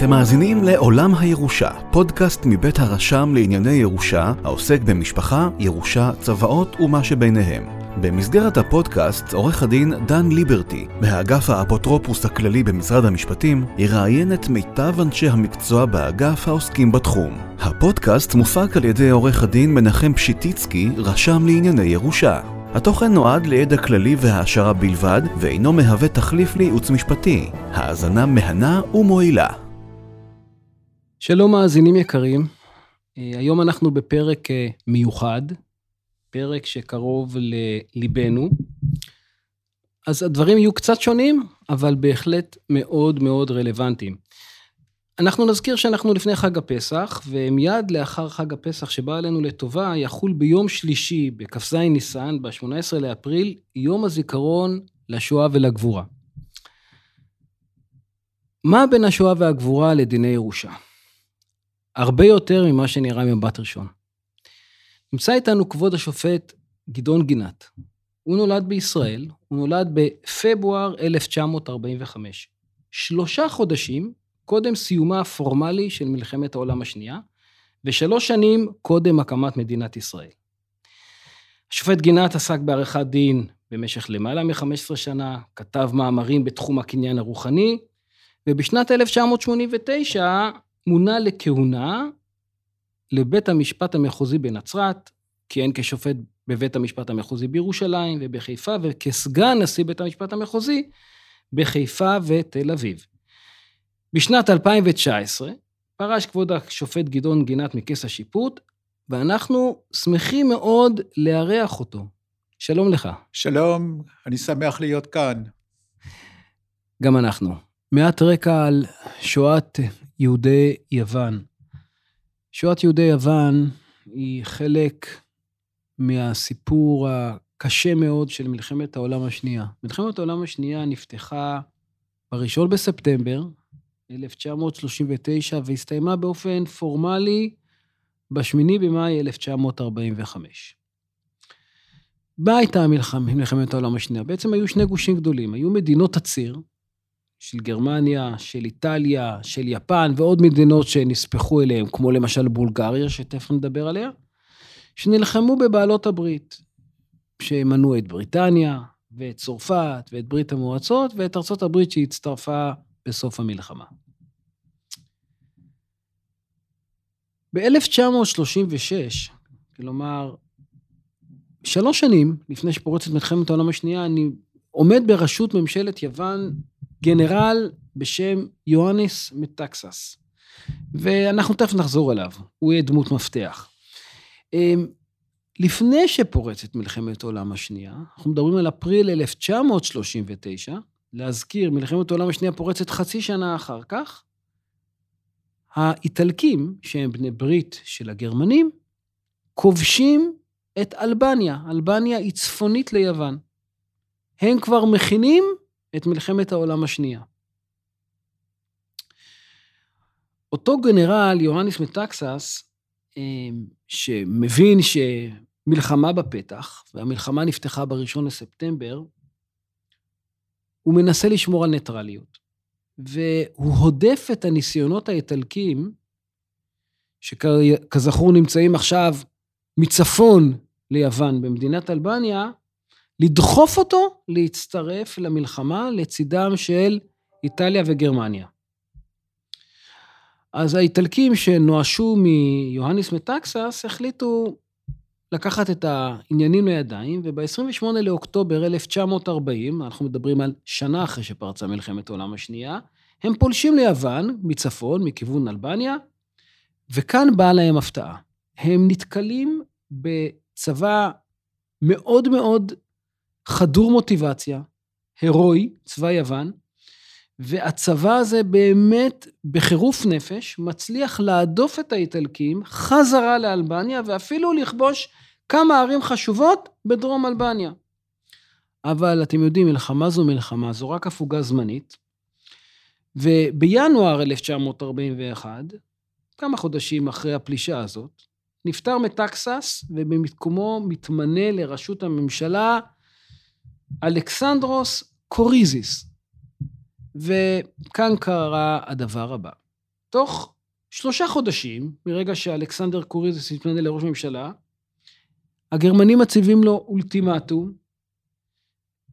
אתם מאזינים לעולם הירושה, פודקאסט מבית הרשם לענייני ירושה, העוסק במשפחה, ירושה, צוואות ומה שביניהם. במסגרת הפודקאסט, עורך הדין דן ליברטי, מהאגף האפוטרופוס הכללי במשרד המשפטים, יראיין את מיטב אנשי המקצוע באגף העוסקים בתחום. הפודקאסט מופק על ידי עורך הדין מנחם פשיטיצקי, רשם לענייני ירושה. התוכן נועד לידע כללי והעשרה בלבד, ואינו מהווה תחליף לייעוץ משפטי. האזנה מהנה ומועילה. שלום מאזינים יקרים, אה, היום אנחנו בפרק אה, מיוחד, פרק שקרוב לליבנו. אז הדברים יהיו קצת שונים, אבל בהחלט מאוד מאוד רלוונטיים. אנחנו נזכיר שאנחנו לפני חג הפסח, ומיד לאחר חג הפסח שבא עלינו לטובה, יחול ביום שלישי, בכ"ז ניסן, ב-18 לאפריל, יום הזיכרון לשואה ולגבורה. מה בין השואה והגבורה לדיני ירושה? הרבה יותר ממה שנראה ממבט ראשון. נמצא איתנו כבוד השופט גדעון גינת. הוא נולד בישראל, הוא נולד בפברואר 1945. שלושה חודשים קודם סיומה הפורמלי של מלחמת העולם השנייה, ושלוש שנים קודם הקמת מדינת ישראל. השופט גינת עסק בעריכת דין במשך למעלה מ-15 שנה, כתב מאמרים בתחום הקניין הרוחני, ובשנת 1989 מונה לכהונה לבית המשפט המחוזי בנצרת, כיהן כשופט בבית המשפט המחוזי בירושלים ובחיפה, וכסגן נשיא בית המשפט המחוזי בחיפה ותל אביב. בשנת 2019 פרש כבוד השופט גדעון גינת מכס השיפוט, ואנחנו שמחים מאוד לארח אותו. שלום לך. שלום, אני שמח להיות כאן. גם אנחנו. מעט רקע על שואת יהודי יוון. שואת יהודי יוון היא חלק מהסיפור הקשה מאוד של מלחמת העולם השנייה. מלחמת העולם השנייה נפתחה ב-1 בספטמבר 1939 והסתיימה באופן פורמלי ב-8 במאי 1945. מה הייתה מלחמת העולם השנייה? בעצם היו שני גושים גדולים. היו מדינות הציר, של גרמניה, של איטליה, של יפן ועוד מדינות שנספחו אליהם, כמו למשל בולגריה, שתכף נדבר עליה, שנלחמו בבעלות הברית, שמנעו את בריטניה ואת צרפת ואת ברית המועצות ואת ארצות הברית שהצטרפה בסוף המלחמה. ב-1936, כלומר, שלוש שנים לפני שפורצת מלחמת העולם השנייה, אני עומד בראשות ממשלת יוון גנרל בשם יואניס מטקסס. ואנחנו תכף נחזור אליו, הוא יהיה דמות מפתח. אמ, לפני שפורצת מלחמת העולם השנייה, אנחנו מדברים על אפריל 1939, להזכיר, מלחמת העולם השנייה פורצת חצי שנה אחר כך, האיטלקים, שהם בני ברית של הגרמנים, כובשים את אלבניה. אלבניה היא צפונית ליוון. הם כבר מכינים את מלחמת העולם השנייה. אותו גנרל, יוהניס מטקסס, אמ, שמבין שמלחמה בפתח, והמלחמה נפתחה ב-1 לספטמבר, הוא מנסה לשמור על ניטרליות. והוא הודף את הניסיונות האיטלקים, שכזכור נמצאים עכשיו מצפון ליוון במדינת אלבניה, לדחוף אותו להצטרף למלחמה לצידם של איטליה וגרמניה. אז האיטלקים שנואשו מיוהניס מטקסס החליטו לקחת את העניינים לידיים, וב-28 לאוקטובר 1940, אנחנו מדברים על שנה אחרי שפרצה מלחמת העולם השנייה, הם פולשים ליוון מצפון, מכיוון אלבניה, וכאן באה להם הפתעה. הם נתקלים בצבא מאוד מאוד חדור מוטיבציה, הירואי, צבא יוון, והצבא הזה באמת בחירוף נפש מצליח להדוף את האיטלקים חזרה לאלבניה ואפילו לכבוש כמה ערים חשובות בדרום אלבניה. אבל אתם יודעים, מלחמה זו מלחמה, זו רק הפוגה זמנית. ובינואר 1941, כמה חודשים אחרי הפלישה הזאת, נפטר מטקסס, ובמקומו מתמנה לראשות הממשלה אלכסנדרוס קוריזיס. וכאן קרה הדבר הבא. תוך שלושה חודשים, מרגע שאלכסנדר קוריזיס התמנה לראש ממשלה, הגרמנים מציבים לו אולטימטום,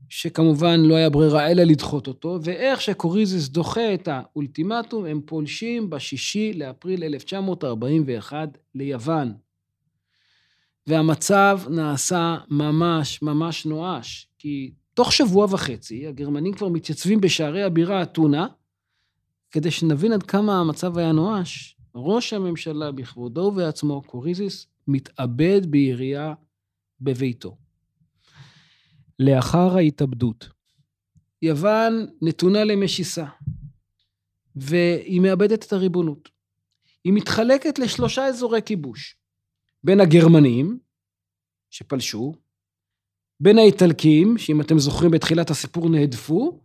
שכמובן לא היה ברירה אלא לדחות אותו, ואיך שקוריזיס דוחה את האולטימטום, הם פולשים בשישי לאפריל 1941 ליוון. והמצב נעשה ממש ממש נואש, כי תוך שבוע וחצי הגרמנים כבר מתייצבים בשערי הבירה אתונה, כדי שנבין עד כמה המצב היה נואש, ראש הממשלה בכבודו ובעצמו, קוריזיס, מתאבד בירייה בביתו. לאחר ההתאבדות, יוון נתונה למשיסה, והיא מאבדת את הריבונות. היא מתחלקת לשלושה אזורי כיבוש. בין הגרמנים, שפלשו, בין האיטלקים, שאם אתם זוכרים בתחילת הסיפור נהדפו,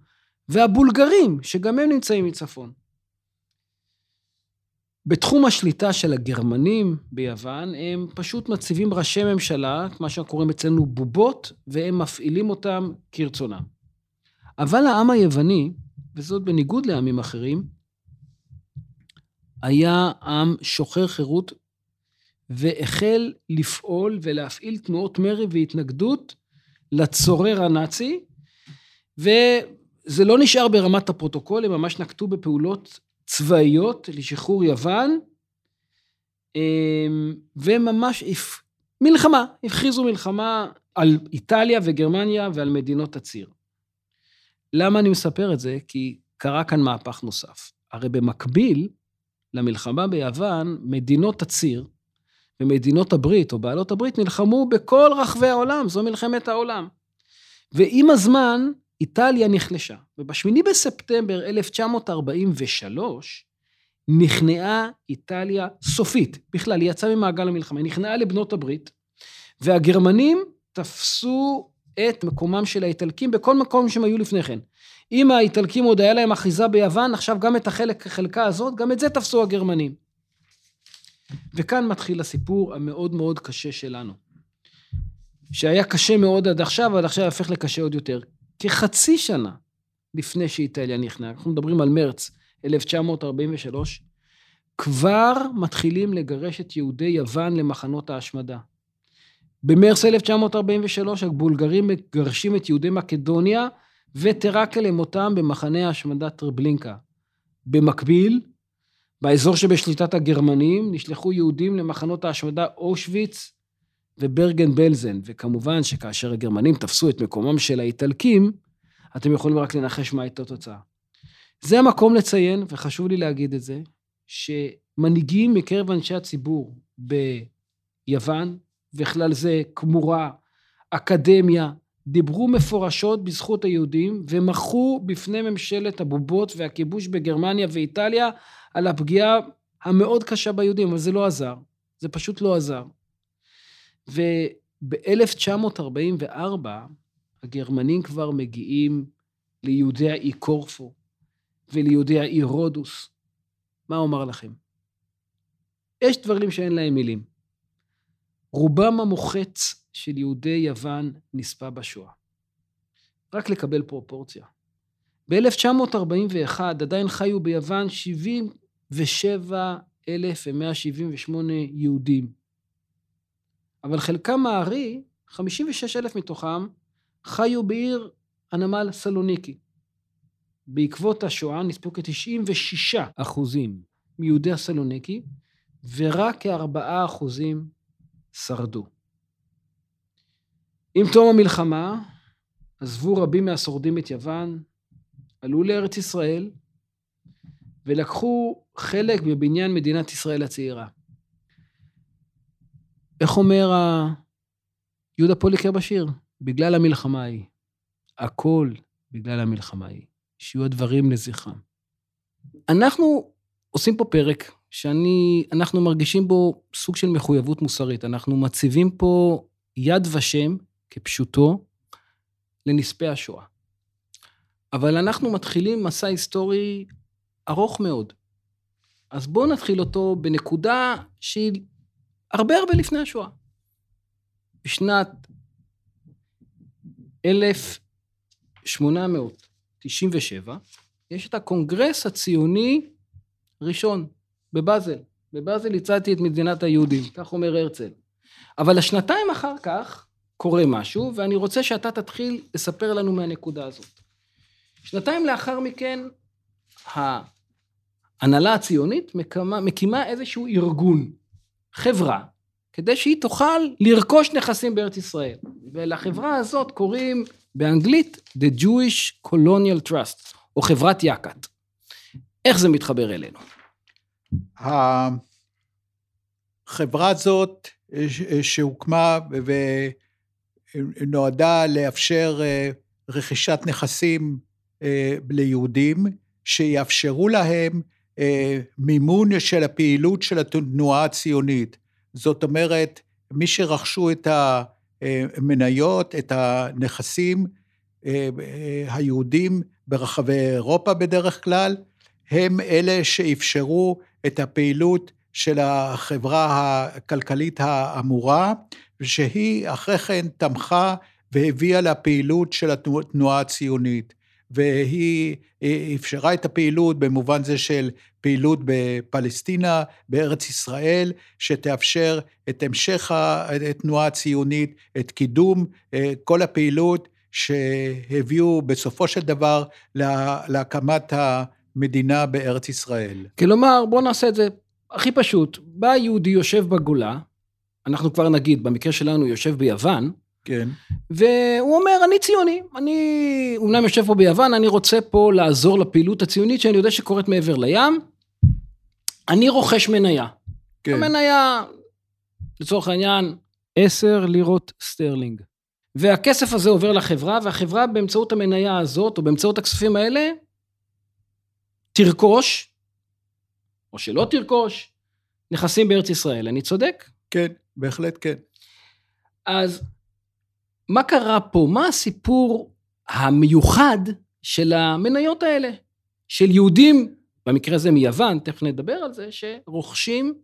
והבולגרים, שגם הם נמצאים מצפון. בתחום השליטה של הגרמנים ביוון, הם פשוט מציבים ראשי ממשלה, מה שאנחנו קוראים אצלנו בובות, והם מפעילים אותם כרצונם. אבל העם היווני, וזאת בניגוד לעמים אחרים, היה עם שוחר חירות והחל לפעול ולהפעיל תנועות מרי והתנגדות לצורר הנאצי, וזה לא נשאר ברמת הפרוטוקול, הם ממש נקטו בפעולות צבאיות לשחרור יוון, אמ, וממש מלחמה, הכריזו מלחמה על איטליה וגרמניה ועל מדינות הציר. למה אני מספר את זה? כי קרה כאן מהפך נוסף. הרי במקביל למלחמה ביוון, מדינות הציר ומדינות הברית, או בעלות הברית, נלחמו בכל רחבי העולם, זו מלחמת העולם. ועם הזמן, איטליה נחלשה, ובשמיני בספטמבר 1943 נכנעה איטליה סופית. בכלל, היא יצאה ממעגל המלחמה, היא נכנעה לבנות הברית, והגרמנים תפסו את מקומם של האיטלקים בכל מקום שהם היו לפני כן. אם האיטלקים עוד היה להם אחיזה ביוון, עכשיו גם את החלק, החלקה הזאת, גם את זה תפסו הגרמנים. וכאן מתחיל הסיפור המאוד מאוד קשה שלנו. שהיה קשה מאוד עד עכשיו, ועד עכשיו הפך לקשה עוד יותר. כחצי שנה לפני שאיטליה נכנעה, אנחנו מדברים על מרץ 1943, כבר מתחילים לגרש את יהודי יוון למחנות ההשמדה. במרץ 1943 הבולגרים מגרשים את יהודי מקדוניה וטרקל למותם במחנה ההשמדה טרבלינקה. במקביל, באזור שבשליטת הגרמנים נשלחו יהודים למחנות ההשמדה אושוויץ וברגן בלזן, וכמובן שכאשר הגרמנים תפסו את מקומם של האיטלקים, אתם יכולים רק לנחש מה הייתה התוצאה. זה המקום לציין, וחשוב לי להגיד את זה, שמנהיגים מקרב אנשי הציבור ביוון, וכלל זה כמורה, אקדמיה, דיברו מפורשות בזכות היהודים, ומחו בפני ממשלת הבובות והכיבוש בגרמניה ואיטליה על הפגיעה המאוד קשה ביהודים, אבל זה לא עזר. זה פשוט לא עזר. וב-1944 הגרמנים כבר מגיעים ליהודי האי קורפו וליהודי האי רודוס. מה אומר לכם? יש דברים שאין להם מילים. רובם המוחץ של יהודי יוון נספה בשואה. רק לקבל פרופורציה. ב-1941 עדיין חיו ביוון 77,178 יהודים. אבל חלקם הארי, 56 אלף מתוכם, חיו בעיר הנמל סלוניקי. בעקבות השואה נספו כ-96 אחוזים מיהודי הסלוניקי, ורק כ-4 אחוזים שרדו. עם תום המלחמה, עזבו רבים מהשורדים את יוון, עלו לארץ ישראל, ולקחו חלק בבניין מדינת ישראל הצעירה. איך אומר יהודה פוליקר בשיר? בגלל המלחמה ההיא. הכל בגלל המלחמה ההיא. שיהיו הדברים לזכרם. אנחנו עושים פה פרק שאני, אנחנו מרגישים בו סוג של מחויבות מוסרית. אנחנו מציבים פה יד ושם, כפשוטו, לנספי השואה. אבל אנחנו מתחילים מסע היסטורי ארוך מאוד. אז בואו נתחיל אותו בנקודה שהיא הרבה הרבה לפני השואה. בשנת 1897, יש את הקונגרס הציוני ראשון, בבאזל. בבאזל הצעתי את מדינת היהודים, כך אומר הרצל. אבל השנתיים אחר כך קורה משהו, ואני רוצה שאתה תתחיל לספר לנו מהנקודה הזאת. שנתיים לאחר מכן, ההנהלה הציונית מקימה, מקימה איזשהו ארגון, חברה, כדי שהיא תוכל לרכוש נכסים בארץ ישראל. ולחברה הזאת קוראים באנגלית The Jewish Colonial Trust, או חברת יאקת. איך זה מתחבר אלינו? החברה הזאת שהוקמה ונועדה לאפשר אה, רכישת נכסים אה, ליהודים, שיאפשרו להם אה, מימון של הפעילות של התנועה הציונית. זאת אומרת, מי שרכשו את המניות, את הנכסים, היהודים ברחבי אירופה בדרך כלל, הם אלה שאפשרו את הפעילות של החברה הכלכלית האמורה, ושהיא אחרי כן תמכה והביאה לפעילות של התנועה הציונית. והיא אפשרה את הפעילות במובן זה של פעילות בפלסטינה, בארץ ישראל, שתאפשר את המשך התנועה הציונית, את קידום כל הפעילות שהביאו בסופו של דבר להקמת המדינה בארץ ישראל. כלומר, בואו נעשה את זה הכי פשוט. בא יהודי יושב בגולה, אנחנו כבר נגיד, במקרה שלנו יושב ביוון, כן. והוא אומר, אני ציוני, אני אומנם יושב פה ביוון, אני רוצה פה לעזור לפעילות הציונית שאני יודע שקורית מעבר לים. אני רוכש מניה. כן. המניה, לצורך העניין, עשר לירות סטרלינג. והכסף הזה עובר לחברה, והחברה באמצעות המניה הזאת, או באמצעות הכספים האלה, תרכוש, או שלא תרכוש, נכסים בארץ ישראל. אני צודק? כן, בהחלט כן. אז מה קרה פה? מה הסיפור המיוחד של המניות האלה? של יהודים, במקרה הזה מיוון, תכף נדבר על זה, שרוכשים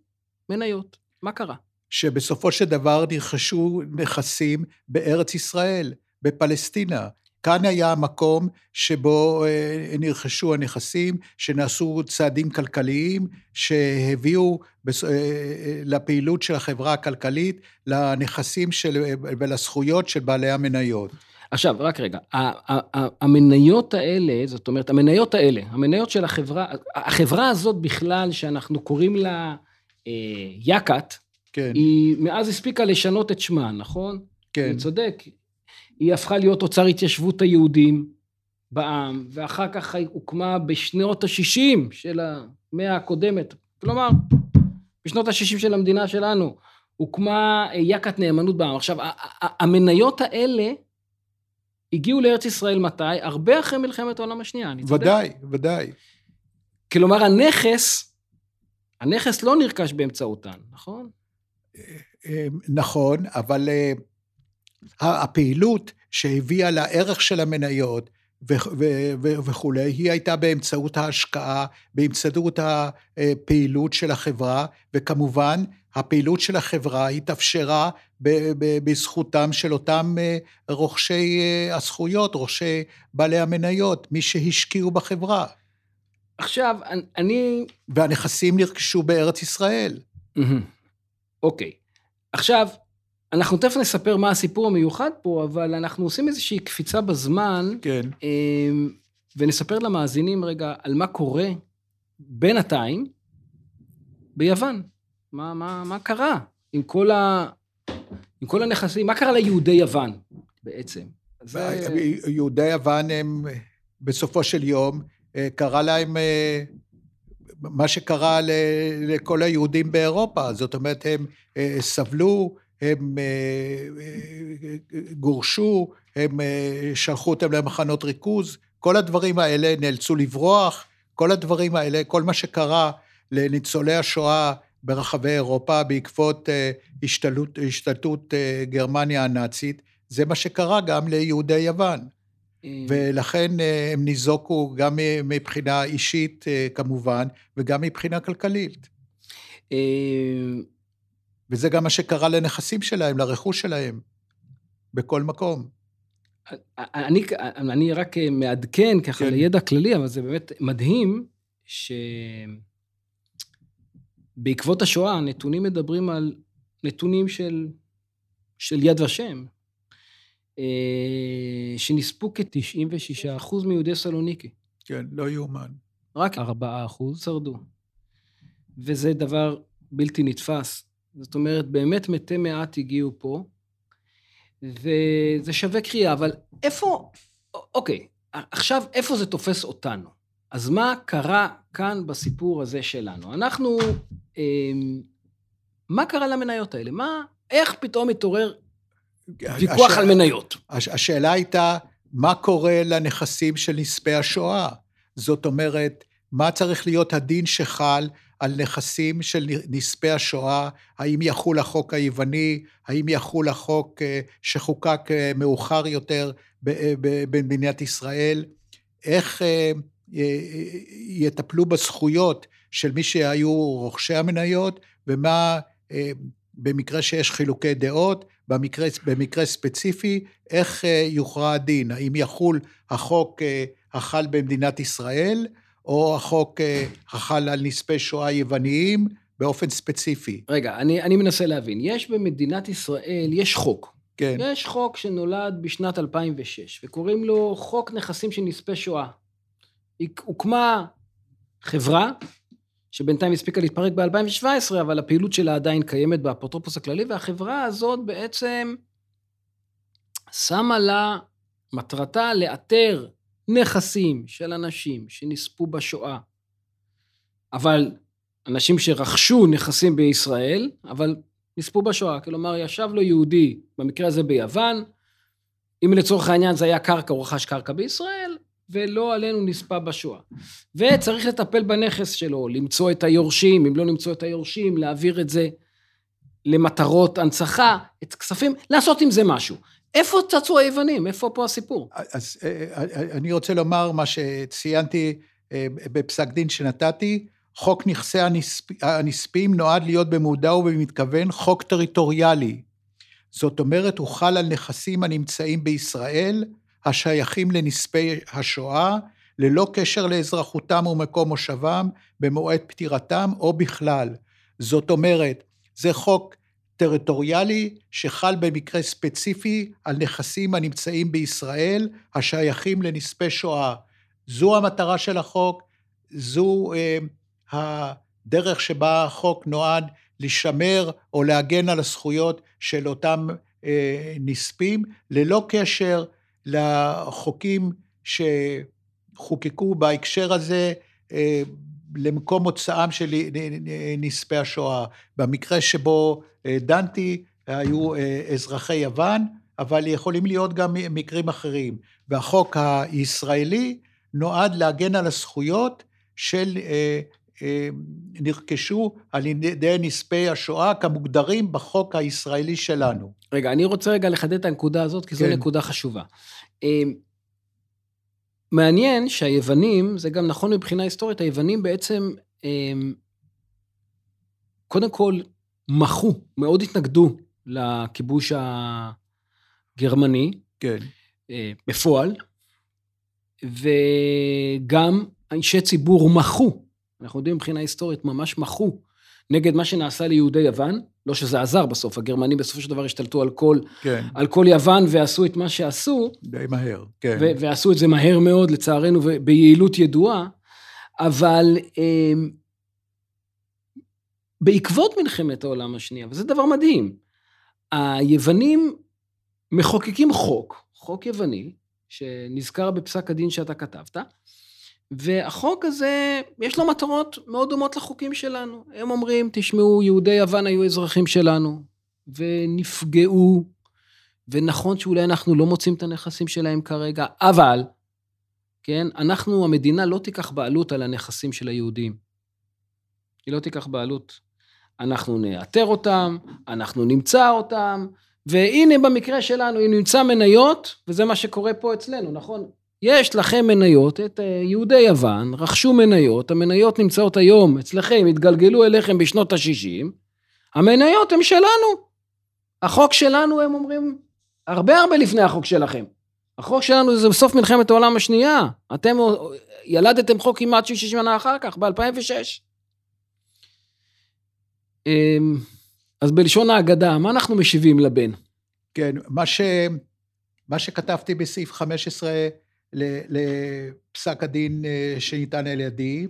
מניות. מה קרה? שבסופו של דבר נרכשו נכסים בארץ ישראל, בפלסטינה. כאן היה המקום שבו אה, נרכשו הנכסים, שנעשו צעדים כלכליים, שהביאו אה, אה, לפעילות של החברה הכלכלית, לנכסים של, ולזכויות של בעלי המניות. עכשיו, רק רגע, המניות האלה, זאת אומרת, המניות האלה, המניות של החברה, החברה הזאת בכלל, שאנחנו קוראים לה יקת, כן. היא מאז הספיקה לשנות את שמה, נכון? כן. אני צודק. היא הפכה להיות אוצר התיישבות היהודים בעם, ואחר כך היא הוקמה בשנות ה-60 של המאה הקודמת. כלומר, בשנות ה-60 של המדינה שלנו, הוקמה יקת נאמנות בעם. עכשיו, המניות האלה הגיעו לארץ ישראל מתי? הרבה אחרי מלחמת העולם השנייה, אני צודק? ודאי, ודאי. כלומר, הנכס, הנכס לא נרכש באמצעותן, נכון? אה, אה, נכון, אבל אה, הפעילות שהביאה לערך של המניות וכולי, היא הייתה באמצעות ההשקעה, באמצעות הפעילות של החברה, וכמובן הפעילות של החברה התאפשרה בזכותם של אותם אה, רוכשי אה, הזכויות, רוכשי בעלי המניות, מי שהשקיעו בחברה. עכשיו, אני... והנכסים נרכשו בארץ ישראל. אוקיי. עכשיו, אנחנו תכף נספר מה הסיפור המיוחד פה, אבל אנחנו עושים איזושהי קפיצה בזמן. כן. אמ, ונספר למאזינים רגע על מה קורה בינתיים ביוון. מה, מה, מה קרה עם כל, ה, עם כל הנכסים? מה קרה ליהודי יוון בעצם? זה... יהודי יוון הם, בסופו של יום, אה, קרה להם אה, מה שקרה לכל היהודים באירופה. זאת אומרת, הם אה, סבלו הם אה, אה, גורשו, הם אה, שלחו אותם למחנות ריכוז, כל הדברים האלה נאלצו לברוח, כל הדברים האלה, כל מה שקרה לניצולי השואה ברחבי אירופה בעקבות השתלטות, השתלטות גרמניה הנאצית, זה מה שקרה גם ליהודי יוון. ולכן הם ניזוקו גם מבחינה אישית כמובן, וגם מבחינה כלכלית. וזה גם מה שקרה לנכסים שלהם, לרכוש שלהם, בכל מקום. אני, אני רק מעדכן ככה כן. לידע כללי, אבל זה באמת מדהים שבעקבות השואה הנתונים מדברים על נתונים של, של יד ושם, אה, שנספו כ-96% מיהודי סלוניקי. כן, לא יאומן. רק 4% שרדו. וזה דבר בלתי נתפס. זאת אומרת, באמת מתי מעט הגיעו פה, וזה שווה קריאה, אבל איפה, אוקיי, עכשיו איפה זה תופס אותנו? אז מה קרה כאן בסיפור הזה שלנו? אנחנו, אה, מה קרה למניות האלה? מה, איך פתאום התעורר ויכוח הש... על מניות? הש... השאלה הייתה, מה קורה לנכסים של נספי השואה? זאת אומרת, מה צריך להיות הדין שחל על נכסים של נספי השואה, האם יחול החוק היווני, האם יחול החוק אה, שחוקק אה, מאוחר יותר אה, במדינת ישראל, איך יטפלו בזכויות של מי שהיו רוכשי המניות, ומה במקרה שיש חילוקי דעות, במקרה, במקרה ספציפי, איך יוכרע הדין, האם יחול החוק החל במדינת ישראל, או החוק אה, החל על נספי שואה יווניים באופן ספציפי. רגע, אני, אני מנסה להבין. יש במדינת ישראל, יש חוק. כן. יש חוק שנולד בשנת 2006, וקוראים לו חוק נכסים של נספי שואה. הוקמה חברה, שבינתיים הספיקה להתפרק ב-2017, אבל הפעילות שלה עדיין קיימת באפוטרופוס הכללי, והחברה הזאת בעצם שמה לה מטרתה לאתר נכסים של אנשים שנספו בשואה, אבל אנשים שרכשו נכסים בישראל, אבל נספו בשואה. כלומר, ישב לו יהודי, במקרה הזה ביוון, אם לצורך העניין זה היה קרקע, הוא רכש קרקע בישראל, ולא עלינו נספה בשואה. וצריך לטפל בנכס שלו, למצוא את היורשים, אם לא למצוא את היורשים, להעביר את זה למטרות הנצחה, את כספים, לעשות עם זה משהו. איפה צצו היוונים? איפה פה הסיפור? אז אה, אה, אה, אני רוצה לומר מה שציינתי בפסק דין שנתתי, חוק נכסי הנספ... הנספים נועד להיות במודע ובמתכוון חוק טריטוריאלי. זאת אומרת, הוא חל על נכסים הנמצאים בישראל, השייכים לנספי השואה, ללא קשר לאזרחותם ומקום מושבם, במועד פטירתם או בכלל. זאת אומרת, זה חוק טריטוריאלי שחל במקרה ספציפי על נכסים הנמצאים בישראל השייכים לנספי שואה. זו המטרה של החוק, זו אה, הדרך שבה החוק נועד לשמר או להגן על הזכויות של אותם אה, נספים, ללא קשר לחוקים שחוקקו בהקשר הזה אה, למקום מוצאם של נספי השואה. במקרה שבו אה, דנתי היו אה, אזרחי יוון, אבל יכולים להיות גם מקרים אחרים. והחוק הישראלי נועד להגן על הזכויות של אה, נרכשו על ידי נספי השואה כמוגדרים בחוק הישראלי שלנו. רגע, אני רוצה רגע לחדד את הנקודה הזאת, כי זו כן. נקודה חשובה. מעניין שהיוונים, זה גם נכון מבחינה היסטורית, היוונים בעצם, הם, קודם כל, מחו, מאוד התנגדו לכיבוש הגרמני. כן. אה, בפועל, וגם אנשי ציבור מחו, אנחנו יודעים מבחינה היסטורית, ממש מחו נגד מה שנעשה ליהודי יוון, לא שזה עזר בסוף, הגרמנים בסופו של דבר השתלטו על כל, כן. על כל יוון ועשו את מה שעשו. די מהר, כן. ועשו את זה מהר מאוד, לצערנו, וביעילות ידועה, אבל אה, בעקבות מלחמת העולם השנייה, וזה דבר מדהים, היוונים מחוקקים חוק, חוק יווני, שנזכר בפסק הדין שאתה כתבת, והחוק הזה, יש לו מטרות מאוד דומות לחוקים שלנו. הם אומרים, תשמעו, יהודי יוון היו אזרחים שלנו, ונפגעו, ונכון שאולי אנחנו לא מוצאים את הנכסים שלהם כרגע, אבל, כן, אנחנו, המדינה לא תיקח בעלות על הנכסים של היהודים. היא לא תיקח בעלות. אנחנו נאתר אותם, אנחנו נמצא אותם, והנה במקרה שלנו, אם נמצא מניות, וזה מה שקורה פה אצלנו, נכון? יש לכם מניות, את אה, יהודי יוון, רכשו מניות, המניות נמצאות היום אצלכם, התגלגלו אליכם בשנות ה-60, המניות הן שלנו. החוק שלנו, הם אומרים, הרבה הרבה לפני החוק שלכם. החוק שלנו זה בסוף מלחמת העולם השנייה. אתם ילדתם חוק כמעט 60 שנה אחר כך, ב-2006. אמ, אז בלשון ההגדה, מה אנחנו משיבים לבן? כן, מה, ש... מה שכתבתי בסעיף 15 לפסק הדין אה, שניתן על ידי,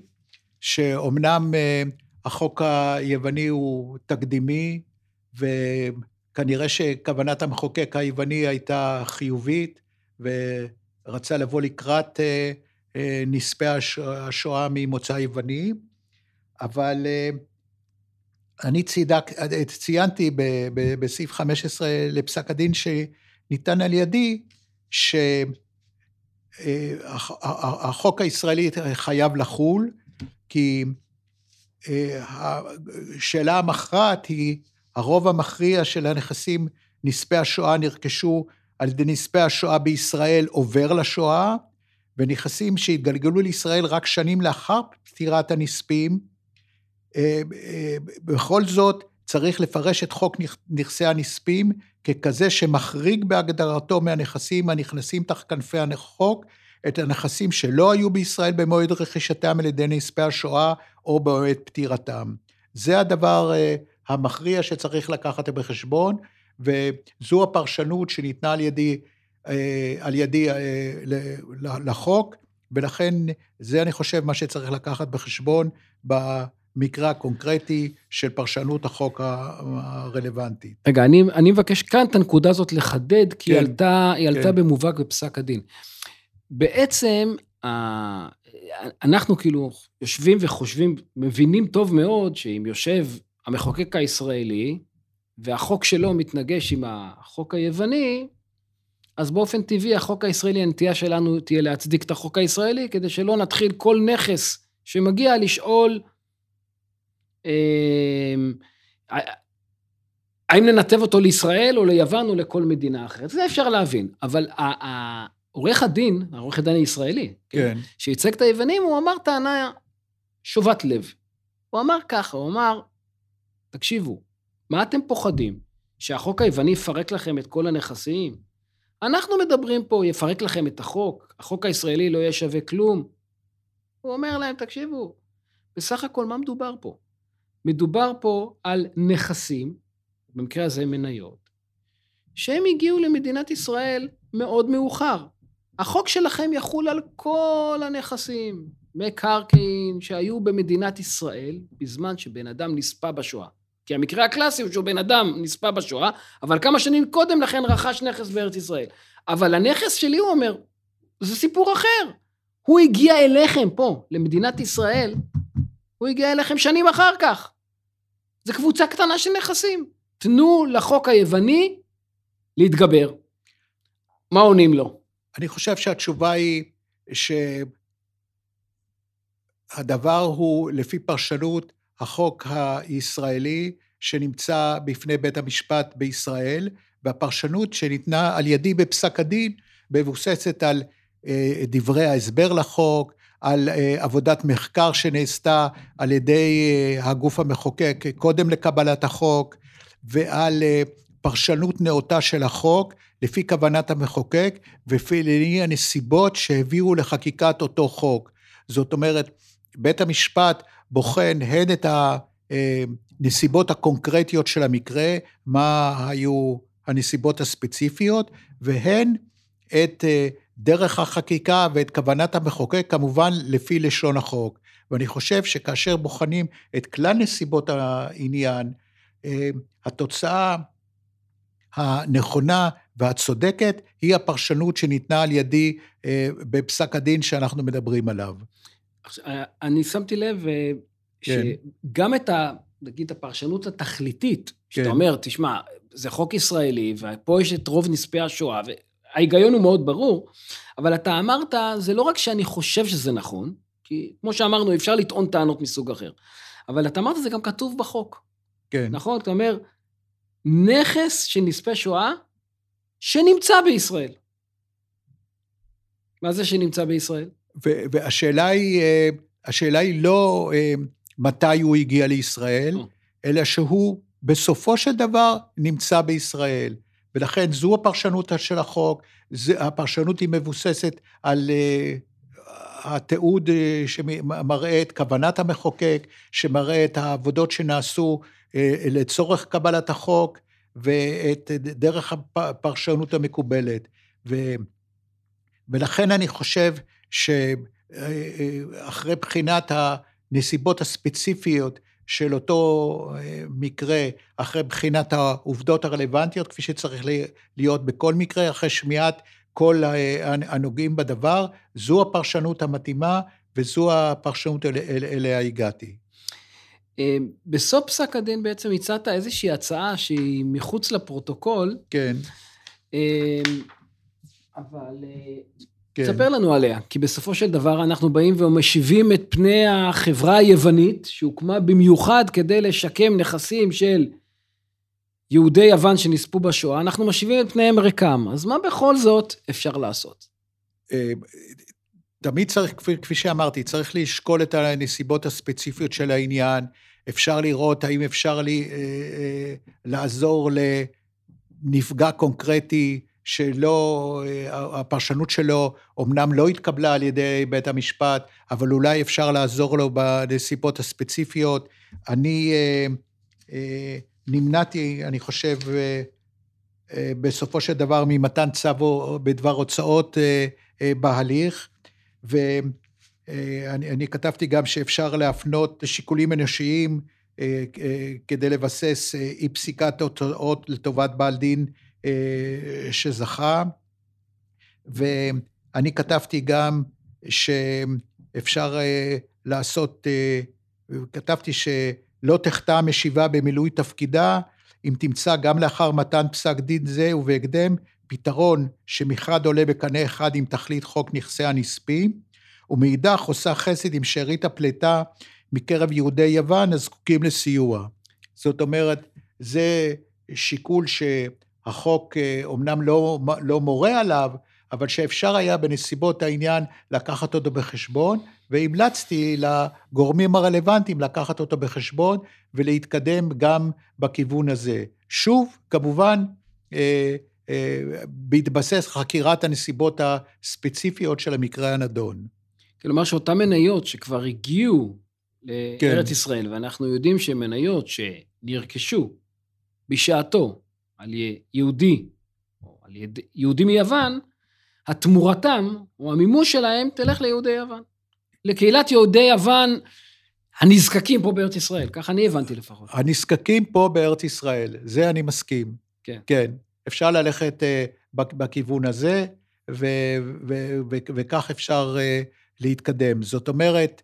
שאומנם אה, החוק היווני הוא תקדימי, וכנראה שכוונת המחוקק היווני הייתה חיובית, ורצה לבוא לקראת אה, נספי השואה ממוצא יווני, אבל אני צידק, ציינתי בסעיף 15 לפסק הדין שניתן על ידי, שהחוק הישראלי חייב לחול, כי אה, השאלה המכרעת היא, הרוב המכריע של הנכסים נספי השואה נרכשו על ידי נספי השואה בישראל עובר לשואה, ונכסים שהתגלגלו לישראל רק שנים לאחר פטירת הנספים, אה, אה, בכל זאת צריך לפרש את חוק נכסי הנספים ככזה שמחריג בהגדרתו מהנכסים הנכנסים תחת כנפי החוק את הנכסים שלא היו בישראל במועד רכישתם על ידי נספי השואה או במועד פטירתם. זה הדבר אה, המכריע שצריך לקחת בחשבון, וזו הפרשנות שניתנה על ידי, על ידי לחוק, ולכן זה אני חושב מה שצריך לקחת בחשבון מקרה קונקרטי של פרשנות החוק הרלוונטית. רגע, אני, אני מבקש כאן את הנקודה הזאת לחדד, כי כן, היא עלתה, היא עלתה כן. במובהק בפסק הדין. בעצם, אנחנו כאילו יושבים וחושבים, מבינים טוב מאוד שאם יושב המחוקק הישראלי, והחוק שלו מתנגש עם החוק היווני, אז באופן טבעי החוק הישראלי, הנטייה שלנו תהיה להצדיק את החוק הישראלי, כדי שלא נתחיל כל נכס שמגיע לשאול האם ננתב אותו לישראל או ליוון או לכל מדינה אחרת? זה אפשר להבין, אבל עורך הדין, העורך הדין הישראלי, כן, כן. שייצג את היוונים, הוא אמר טענה שובת לב. הוא אמר ככה, הוא אמר, תקשיבו, מה אתם פוחדים? שהחוק היווני יפרק לכם את כל הנכסים? אנחנו מדברים פה, יפרק לכם את החוק, החוק הישראלי לא יהיה שווה כלום. הוא אומר להם, תקשיבו, בסך הכל מה מדובר פה? מדובר פה על נכסים, במקרה הזה מניות, שהם הגיעו למדינת ישראל מאוד מאוחר. החוק שלכם יחול על כל הנכסים, מקרקעין שהיו במדינת ישראל בזמן שבן אדם נספה בשואה. כי המקרה הקלאסי הוא שהוא בן אדם נספה בשואה, אבל כמה שנים קודם לכן רכש נכס בארץ ישראל. אבל הנכס שלי, הוא אומר, זה סיפור אחר. הוא הגיע אליכם פה, למדינת ישראל, הוא הגיע אליכם שנים אחר כך. זה קבוצה קטנה של נכסים. תנו לחוק היווני להתגבר. מה עונים לו? אני חושב שהתשובה היא שהדבר הוא לפי פרשנות החוק הישראלי שנמצא בפני בית המשפט בישראל, והפרשנות שניתנה על ידי בפסק הדין מבוססת על אה, דברי ההסבר לחוק, על אה, עבודת מחקר שנעשתה על ידי אה, הגוף המחוקק קודם לקבלת החוק, ועל אה, פרשנות נאותה של החוק לפי כוונת המחוקק ולפי הנסיבות שהביאו לחקיקת אותו חוק. זאת אומרת, בית המשפט בוחן הן את הנסיבות הקונקרטיות של המקרה, מה היו הנסיבות הספציפיות, והן את דרך החקיקה ואת כוונת המחוקק, כמובן לפי לשון החוק. ואני חושב שכאשר בוחנים את כלל נסיבות העניין, אה, התוצאה הנכונה והצודקת היא הפרשנות שניתנה על ידי אה, בפסק הדין שאנחנו מדברים עליו. אה, אני שמתי לב כן. שגם את ה... נגיד הפרשנות התכליתית, שאתה כן. אומר, תשמע, זה חוק ישראלי, ופה יש את רוב נספי השואה, ההיגיון הוא מאוד ברור, אבל אתה אמרת, זה לא רק שאני חושב שזה נכון, כי כמו שאמרנו, אפשר לטעון טענות מסוג אחר, אבל אתה אמרת, זה גם כתוב בחוק. כן. נכון? אתה אומר, נכס של נספי שואה שנמצא בישראל. מה זה שנמצא בישראל? והשאלה היא, אה, השאלה היא לא אה, מתי הוא הגיע לישראל, אלא שהוא בסופו של דבר נמצא בישראל. ולכן זו הפרשנות של החוק, הפרשנות היא מבוססת על uh, התיעוד uh, שמראה את כוונת המחוקק, שמראה את העבודות שנעשו uh, לצורך קבלת החוק, ואת דרך הפרשנות המקובלת. ו, ולכן אני חושב שאחרי בחינת הנסיבות הספציפיות של אותו אה, מקרה, אחרי בחינת העובדות הרלוונטיות, כפי שצריך להיות בכל מקרה, אחרי שמיעת כל אה, הנוגעים בדבר, זו הפרשנות המתאימה וזו הפרשנות אל, אל, אליה הגעתי. אה, בסוף פסק הדין בעצם הצעת איזושהי הצעה שהיא מחוץ לפרוטוקול. כן. אבל כן. ספר לנו עליה, כי בסופו של דבר אנחנו באים ומשיבים את פני החברה היוונית, שהוקמה במיוחד כדי לשקם נכסים של יהודי יוון שנספו בשואה, אנחנו משיבים את פניהם ריקם. אז מה בכל זאת אפשר לעשות? אה, תמיד צריך, כפי, כפי שאמרתי, צריך לשקול את הנסיבות הספציפיות של העניין. אפשר לראות האם אפשר לי, אה, אה, לעזור לנפגע קונקרטי שלא, אה, הפרשנות שלו אומנם לא התקבלה על ידי בית המשפט, אבל אולי אפשר לעזור לו בנסיבות הספציפיות. אני אה, אה, נמנעתי, אני חושב, בסופו של דבר ממתן צו בדבר הוצאות בהליך, ואני כתבתי גם שאפשר להפנות שיקולים אנושיים כדי לבסס אי פסיקת הוצאות לטובת בעל דין אה, שזכה, ואני כתבתי גם שאפשר אה, לעשות, אה, כתבתי שלא תחטא משיבה במילוי תפקידה, אם תמצא גם לאחר מתן פסק דין זה ובהקדם פתרון שמחד עולה בקנה אחד עם תכלית חוק נכסי הנספים, ומאידך עושה חסד עם שארית הפליטה מקרב יהודי יוון הזקוקים לסיוע. זאת אומרת, זה שיקול ש... החוק אומנם אה, לא, לא מורה עליו, אבל שאפשר היה בנסיבות העניין לקחת אותו בחשבון, והמלצתי לגורמים הרלוונטיים לקחת אותו בחשבון ולהתקדם גם בכיוון הזה. שוב, כמובן, אה, אה, בהתבסס חקירת הנסיבות הספציפיות של המקרה הנדון. כלומר שאותן מניות שכבר הגיעו לארץ כן. ישראל, ואנחנו יודעים שהן מניות שנרכשו בשעתו על יהודי, או על יד... יהודי מיוון, התמורתם, או המימוש שלהם, תלך ליהודי יוון. לקהילת יהודי יוון הנזקקים פה בארץ ישראל, ככה אני הבנתי לפחות. הנזקקים פה בארץ ישראל, זה אני מסכים. כן. כן. אפשר ללכת uh, בכיוון הזה, ו- ו- ו- וכך אפשר uh, להתקדם. זאת אומרת,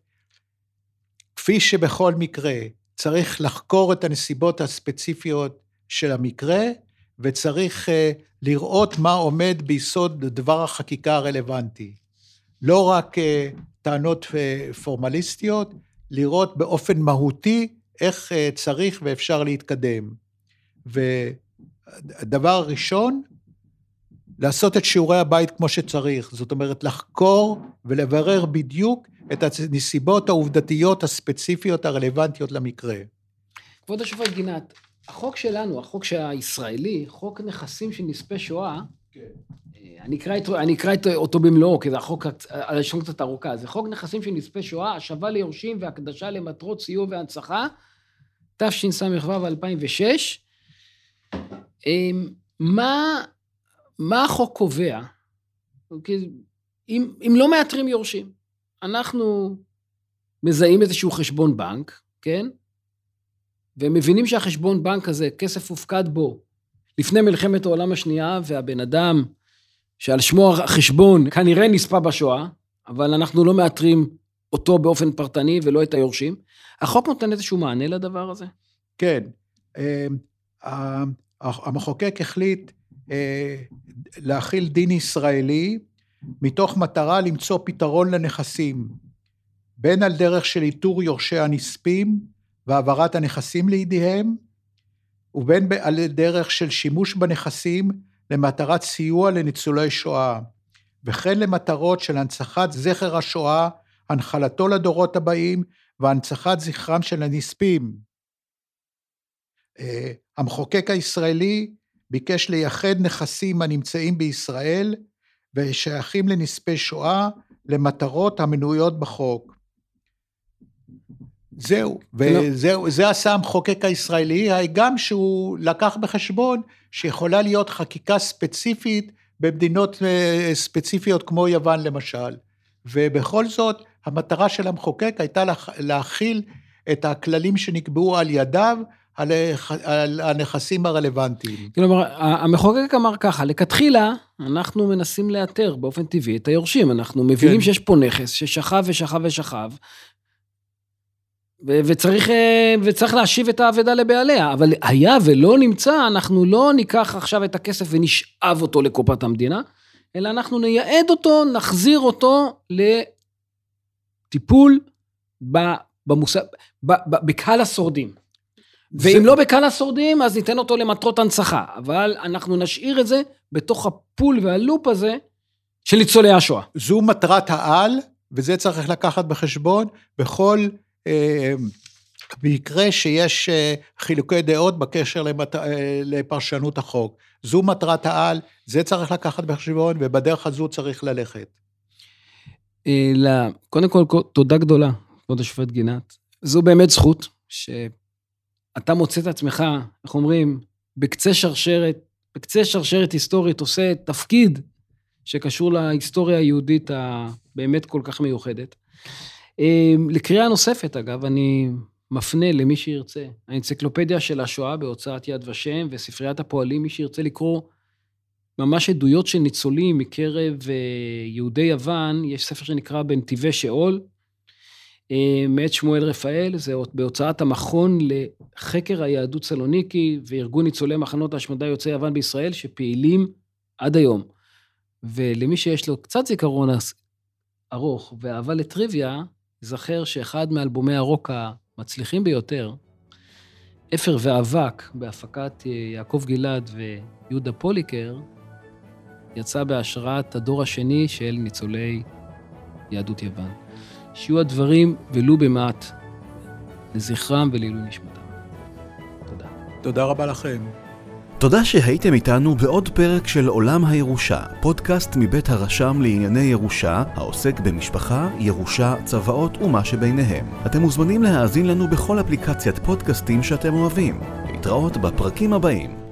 כפי שבכל מקרה צריך לחקור את הנסיבות הספציפיות של המקרה, וצריך uh, לראות מה עומד ביסוד דבר החקיקה הרלוונטי. לא רק uh, טענות uh, פורמליסטיות, לראות באופן מהותי איך צריך ואפשר להתקדם. ודבר ראשון, לעשות את שיעורי הבית כמו שצריך, זאת אומרת לחקור ולברר בדיוק את הנסיבות העובדתיות הספציפיות הרלוונטיות למקרה. כבוד השופט גינת, החוק שלנו, החוק הישראלי, חוק נכסים של נספי שואה, כן. אה, אני אקרא, את, אני אקרא את אותו במלואו, כי זה החוק, הלשון קצת ארוכה. זה חוק נכסים של נספי שואה, השבה ליורשים והקדשה למטרות סיוע והנצחה, תשס"ו 2006. אמ, מה, מה החוק קובע? אם, אם לא מאתרים יורשים, אנחנו מזהים איזשהו חשבון בנק, כן? והם מבינים שהחשבון בנק הזה, כסף הופקד בו לפני מלחמת העולם השנייה, והבן אדם שעל שמו החשבון כנראה נספה בשואה, אבל אנחנו לא מאתרים אותו באופן פרטני ולא את היורשים. החוק נותן איזשהו מענה לדבר הזה? כן. אה, המחוקק החליט אה, להכיל דין ישראלי מתוך מטרה למצוא פתרון לנכסים, בין על דרך של איתור יורשי הנספים, והעברת הנכסים לידיהם, ובין על דרך של שימוש בנכסים למטרת סיוע לניצולי שואה, וכן למטרות של הנצחת זכר השואה, הנחלתו לדורות הבאים והנצחת זכרם של הנספים. אה, המחוקק הישראלי ביקש לייחד נכסים הנמצאים בישראל ושייכים לנספי שואה למטרות המנויות בחוק. זהו, וזהו, זה עשה המחוקק הישראלי, גם שהוא לקח בחשבון שיכולה להיות חקיקה ספציפית במדינות אה, ספציפיות כמו יוון למשל. ובכל זאת, המטרה של המחוקק הייתה להכיל את הכללים שנקבעו על ידיו על, על הנכסים הרלוונטיים. כלומר, המחוקק אמר ככה, לכתחילה אנחנו מנסים לאתר באופן טבעי את היורשים, אנחנו מבינים כן. שיש פה נכס ששכב ושכב ושכב, וצריך, אה, וצריך להשיב את האבדה לבעליה, אבל היה ולא נמצא, אנחנו לא ניקח עכשיו את הכסף ונשאב אותו לקופת המדינה, אלא אנחנו נייעד אותו, נחזיר אותו לטיפול במוס... בקהל השורדים. ואם זה... לא בקהל השורדים, אז ניתן אותו למטרות הנצחה, אבל אנחנו נשאיר את זה בתוך הפול והלופ הזה של ניצולי השואה. זו מטרת העל, וזה צריך לקחת בחשבון בכל במקרה שיש אה, חילוקי דעות בקשר למת... אה, לפרשנות החוק. זו מטרת העל, זה צריך לקחת בחשבון, ובדרך הזו צריך ללכת. אה, קודם כל, תודה גדולה, כבוד השופט גינת. זו באמת זכות שאתה מוצא את עצמך, איך אומרים, בקצה שרשרת, בקצה שרשרת היסטורית, עושה תפקיד שקשור להיסטוריה היהודית הבאמת כל כך מיוחדת. אמ, לקריאה נוספת, אגב, אני מפנה למי שירצה. האנציקלופדיה של השואה בהוצאת יד ושם וספריית הפועלים, מי שירצה לקרוא ממש עדויות של ניצולים מקרב אה, יהודי יוון, יש ספר שנקרא בנתיבי שאול, אה, מאת שמואל רפאל, זה בהוצאת המכון לחקר היהדות סלוניקי וארגון ניצולי מחנות ההשמדה יוצאי יוון בישראל, שפעילים עד היום. ולמי שיש לו קצת זיכרון ארוך ואהבה לטריוויה, ייזכר שאחד מאלבומי הרוק המצליחים ביותר, אפר ואבק, בהפקת אה, יעקב גלעד ויהודה פוליקר, יצא בהשראת הדור השני של ניצולי יהדות יוון. שיהיו הדברים ולו במעט לזכרם ולעילוי נשמתם. תודה. תודה רבה לכם. תודה שהייתם איתנו בעוד פרק של עולם הירושה, פודקאסט מבית הרשם לענייני ירושה, העוסק במשפחה, ירושה, צוואות ומה שביניהם. אתם מוזמנים להאזין לנו בכל אפליקציית פודקאסטים שאתם אוהבים. להתראות בפרקים הבאים.